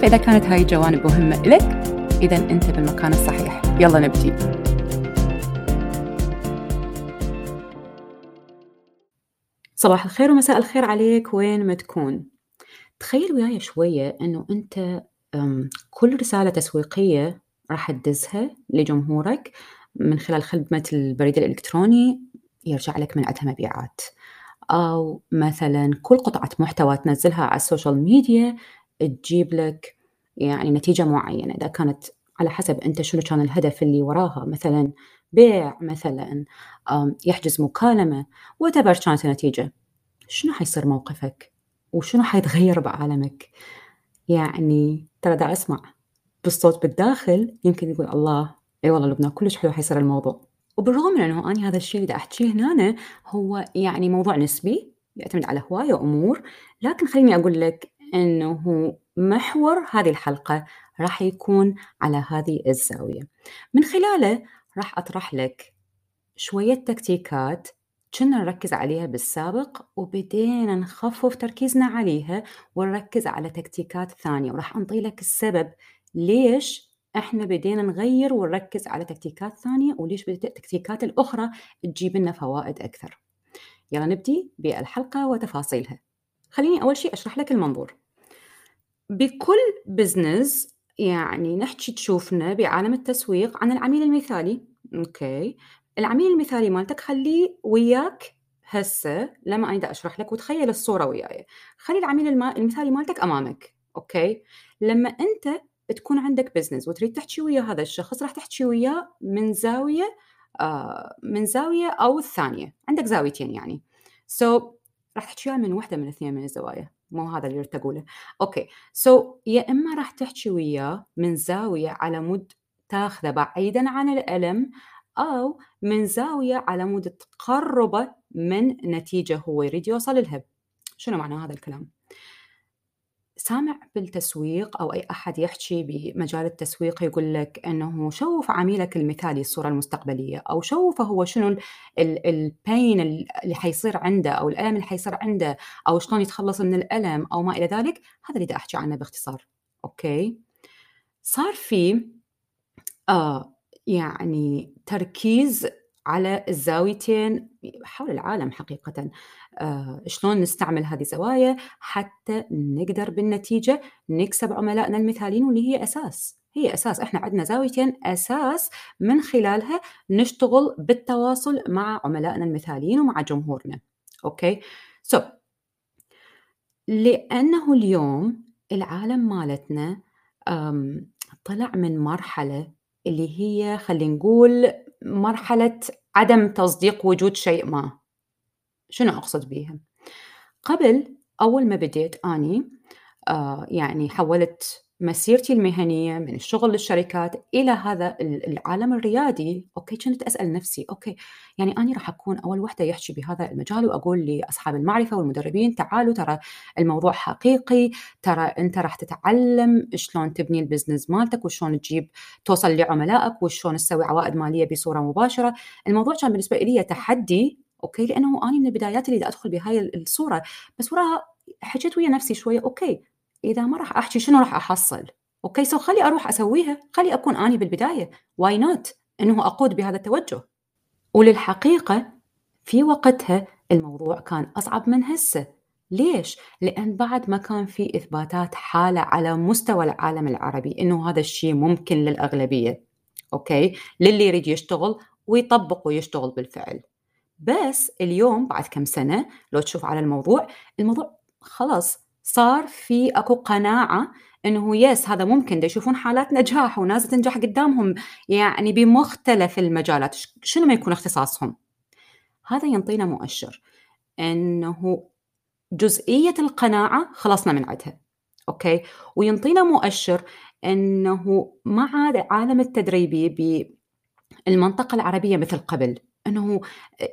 فإذا كانت هاي الجوانب مهمة لك إذا أنت بالمكان الصحيح. يلا نبتدي صباح الخير ومساء الخير عليك. وين ما تكون. تخيل وياي شوية أنه أنت كل رسالة تسويقية راح تدزها لجمهورك من خلال خدمة البريد الإلكتروني يرجع لك من عندها مبيعات. أو مثلا كل قطعة محتوى تنزلها على ال social media تجيب لك يعني نتيجة معينة. إذا كانت على حسب أنت شنو كان الهدف اللي وراها. مثلا بيع مثلا يحجز مكالمة وتبر كانت النتيجة. شنو حيصير موقفك؟ وشنو حيتغير بعالمك؟ يعني ترى دا أسمع بالصوت بالداخل يمكن يقول الله إي والله لبنان كلش حلو حيصير الموضوع. وبالرغم من إنه أنا هذا الشيء اللي أحكيه هنا هو يعني موضوع نسبي يعتمد على هواية امور لكن خليني أقول لك أنه محور هذه الحلقة راح يكون على هذه الزاوية. من خلاله راح أطرح لك شوية تكتيكات كنا نركز عليها بالسابق وبدينا نخفف تركيزنا عليها ونركز على تكتيكات ثانية. وراح أنطي لك السبب ليش إحنا بدينا نغير ونركز على تكتيكات ثانية وليش بدأت التكتيكات الأخرى تجيب لنا فوائد أكثر. يلا نبدي بالحلقة وتفاصيلها. خليني أول شيء أشرح لك المنظور. بكل business يعني نحكي تشوفنا بعالم التسويق عن العميل المثالي. okay. العميل المثالي مالتك خليه وياك هسه لما أنا أشرح لك وتخيل الصورة وياي. خلي العميل المثالي مالتك أمامك. okay. لما أنت تكون عندك business وتريد تحكي ويا هذا الشخص راح تحكي وياه من زاوية آه من زاوية أو الثانية. عندك زاويتين يعني. so, راح تحكي من وحده من الاثنين من الزوايا. مو هذا اللي تقوله okay. so, يا إما راح تحكي وياه من زاوية على مود تاخذه بعيدا عن الألم أو من زاوية على مود تقربه من نتيجة هو يريد يوصل لها. شنو معنى هذا الكلام؟ سامع بالتسويق أو أي أحد يحكي بمجال التسويق يقول لك إنه شوف عميلك المثالي الصورة المستقبلية أو شوفه هو شنو البين اللي حيصير عنده أو الألم اللي حيصير عنده أو شلون يتخلص من الألم أو ما إلى ذلك. هذا اللي أحكي عنه باختصار. أوكي؟ صار في آه يعني تركيز على الزاويتين حول العالم حقيقة. آه شلون نستعمل هذه الزوايا حتى نقدر بالنتيجة نكسب عملائنا المثاليين واللي هي أساس. هي أساس. إحنا عندنا زاويتين أساس من خلالها نشتغل بالتواصل مع عملائنا المثاليين ومع جمهورنا. okay؟ so, لأنه اليوم العالم مالتنا طلع من مرحلة اللي هي خلينا نقول مرحلة عدم تصديق وجود شيء ما شنو أقصد بيها؟ قبل أول ما بديت أني آه يعني حولت مسيرتي المهنية من الشغل للشركات إلى هذا العالم الريادي. okay كنت أسأل نفسي okay يعني أنا راح أكون أول وحدة يحكي بهذا المجال وأقول لأصحاب المعرفة والمدربين تعالوا ترى الموضوع حقيقي ترى أنت راح تتعلم شلون تبني ال business مالتك وشلون تجيب توصل لعملائك وشلون تسوي عوائد مالية بصورة مباشرة. الموضوع كان بالنسبة لي تحدي okay لأنه أنا من البدايات اللي أدخل بهاي الصورة. بس وراها حكيت ويا نفسي شوية okay إذا ما راح أحكي شنو راح أحصل؟ okay so خلي أروح أسويها. خلي أكون أني بالبداية. why not إنه أقود بهذا التوجه. وللحقيقة في وقتها الموضوع كان أصعب من هسه. ليش؟ لأن بعد ما كان في إثباتات حالة على مستوى العالم العربي إنه هذا الشيء ممكن للأغلبية. okay؟ للي يريد يشتغل ويطبق ويشتغل بالفعل. بس اليوم بعد كم سنة لو تشوف على الموضوع الموضوع خلاص صار في أكو قناعة إنه yes هذا ممكن. دا يشوفون حالات نجاح وناس تنجح قدامهم. يعني بمختلف المجالات. شنو ما يكون اختصاصهم؟ هذا ينطينا مؤشر إنه جزئية القناعة خلصنا من عندها okay؟ وينطينا مؤشر إنه ما عاد عالم التدريبي بالمنطقة العربية مثل قبل إنه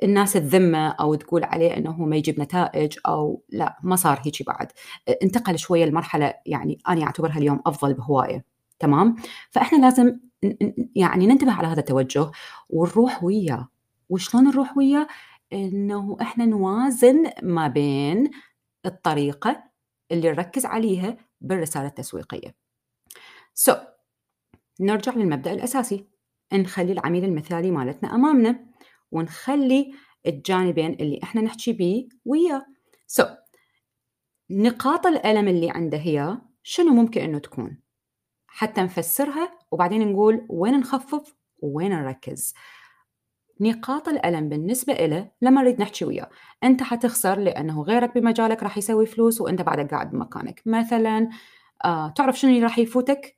الناس تذمه أو تقول عليه إنه ما يجيب نتائج أو لا ما صار هيك بعد. انتقل شوية لمرحلة يعني أنا اعتبرها اليوم أفضل بهواية تمام؟ فإحنا لازم يعني ننتبه على هذا التوجه ونروح وياه. وشلون نروح وياه؟ إنه إحنا نوازن ما بين الطريقة اللي نركز عليها بالرسالة التسويقية. سو so, نرجع للمبدأ الأساسي. نخلي العميل المثالي مالتنا أمامنا. ونخلي الجانبين اللي إحنا نحكي بيه وياه. سو so, نقاط الألم اللي عنده هي شنو ممكن إنه تكون؟ حتى نفسرها وبعدين نقول وين نخفف وين نركز. نقاط الألم بالنسبة إله لما نريد نحكي وياه. أنت حتخسر لأنه غيرك بمجالك راح يسوي فلوس وأنت بعدك قاعد بمكانك. مثلا آه، تعرف شنو اللي راح يفوتك؟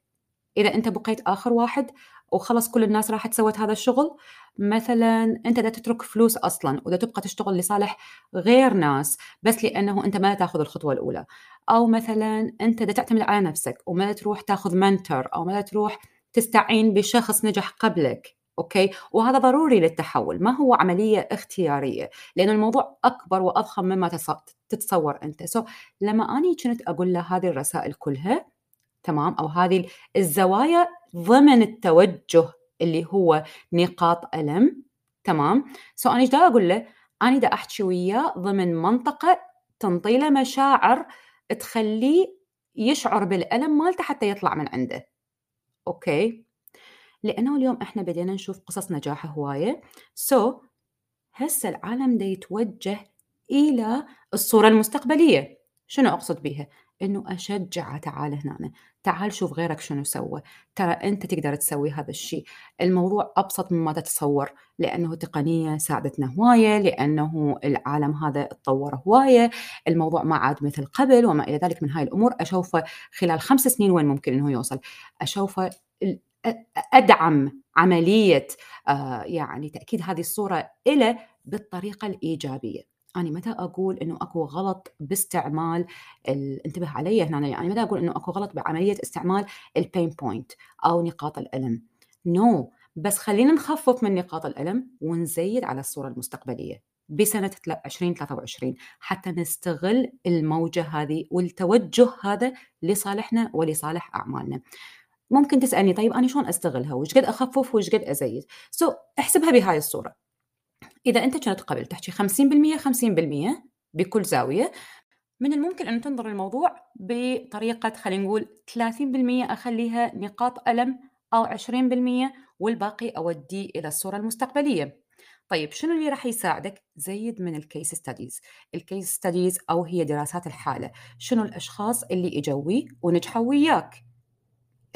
إذا أنت بقيت آخر واحد وخلص كل الناس راحت سوت هذا الشغل. مثلا أنت دا تترك فلوس أصلا ودا تبقى تشتغل لصالح غير ناس بس لأنه أنت ما تأخذ الخطوة الأولى. أو مثلا أنت دا تعتمد على نفسك وما تروح تأخذ mentor أو ما تروح تستعين بشخص نجح قبلك okay؟ وهذا ضروري للتحول ما هو عملية اختيارية؟ لأن الموضوع أكبر وأضخم مما تتصور أنت. so لما أني كنت أقول له هذه الرسائل كلها تمام؟ أو هذه الزوايا ضمن التوجه اللي هو نقاط ألم. تمام؟ so أنا إيش دا أقول له؟ أنا دا أحكي وياه ضمن منطقة تنطي له مشاعر تخليه يشعر بالألم مالته حتى يطلع من عنده. okay؟ لأنه اليوم إحنا بدينا نشوف قصص نجاح هواية. سو so, هسه العالم دا يتوجه إلى الصورة المستقبلية. شنو أقصد بيها؟ إنه اشجعه تعال هنا تعال شوف غيرك شنو سوى. ترى أنت تقدر تسوي هذا الشيء. الموضوع أبسط مما تتصور لأنه التقنيه ساعدتنا هواية لأنه العالم هذا تطور هواية. الموضوع ما عاد مثل قبل وما إلى ذلك من هاي الأمور. اشوفه خلال خمس سنين وين ممكن إنه يوصل. اشوفه أدعم عملية آه، يعني تأكيد هذه الصورة إلى بالطريقة الإيجابية. أنا متى أقول إنه أكو غلط باستعمال انتبه علي هنا يعني متى أقول إنه أكو غلط بعملية استعمال ال pain point أو نقاط الألم؟ no. بس خلينا نخفف من نقاط الألم ونزيد على الصورة المستقبلية بسنة 2023 حتى نستغل الموجة هذه والتوجه هذا لصالحنا ولصالح أعمالنا. ممكن تسألني طيب أنا شلون أستغلها؟ وش قد أخفف وش قد أزيد؟ so, احسبها بهاي الصورة. إذا أنت كنت قبل تحكي 50% 50% بكل زاوية من الممكن أن تنظر الموضوع بطريقة خلينا نقول 30% أخليها نقاط ألم أو 20% والباقي أوديه إلى الصورة المستقبلية. طيب شنو اللي راح يساعدك؟ زيد من ال case studies ال case studies أو هي دراسات الحالة. شنو الأشخاص اللي إجوا ونجحوا وياك؟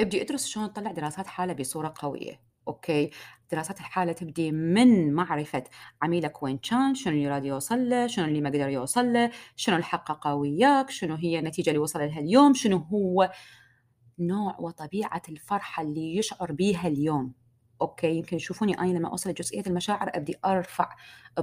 ابدي ادرس شلون تطلع دراسات حالة بصورة قوية. okay؟ دراسات الحالة تبدي من معرفة عميلك وين كان شنو اللي يراد يوصل له شنو اللي ما قدر يوصل له شنو اللي حققه وياك شنو هي النتيجة اللي وصل لها اليوم شنو هو نوع وطبيعة الفرحة اللي يشعر بيها اليوم. okay يمكن يشوفوني أنا لما أوصل لجزئية المشاعر أبدي أرفع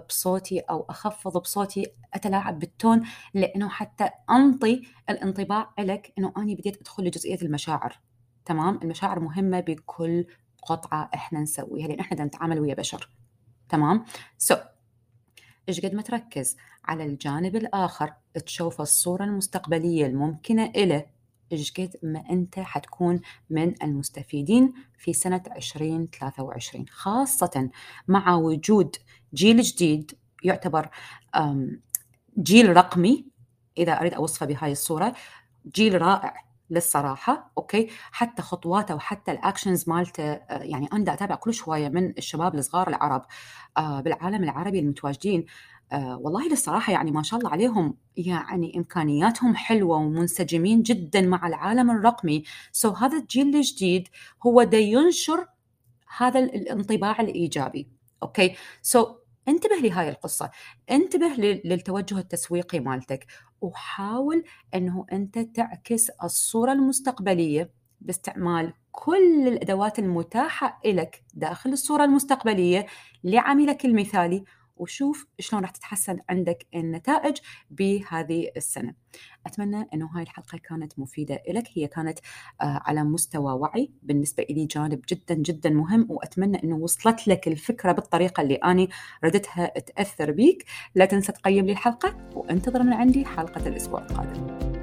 بصوتي أو أخفض بصوتي أتلاعب بال tone لأنه حتى أنطي الانطباع لك إنه أني بديت أدخل لجزئية المشاعر. تمام؟ المشاعر مهمة بكل قطعة إحنا نسويها لأن إحنا نتعامل ويا بشر. تمام؟ سو so, إيش قد ما تركز على الجانب الآخر تشوف الصورة المستقبلية الممكنة له إيش قد ما أنت حتكون من المستفيدين في سنة 2023 خاصة مع وجود جيل جديد يعتبر جيل رقمي إذا أريد أوصفه بهاي الصورة جيل رائع. للصراحة okay؟ حتى خطواته وحتى ال actions مالته آه، يعني أنا أتابع كل شوية من الشباب الصغار العرب آه، بالعالم العربي المتواجدين آه والله للصراحة يعني ما شاء الله عليهم يعني إمكانياتهم حلوة ومنسجمين جدا مع العالم الرقمي. so هذا الجيل الجديد هو دا ينشر هذا الانطباع الإيجابي okay؟ so انتبه لهاي القصة انتبه للتوجه التسويقي مالتك وحاول أنه أنت تعكس الصورة المستقبلية باستعمال كل الأدوات المتاحة لك داخل الصورة المستقبلية لعملك المثالي وشوف شلون راح تتحسن عندك النتائج بهذه السنة. أتمنى أنه هاي الحلقة كانت مفيدة لك هي كانت آه، على مستوى وعي بالنسبة لي جانب جدا جدا مهم وأتمنى أنه وصلت لك الفكرة بالطريقة اللي أنا ردتها تأثر بيك. لا تنسى تقيم لي الحلقة وانتظر من عندي حلقة الأسبوع القادم.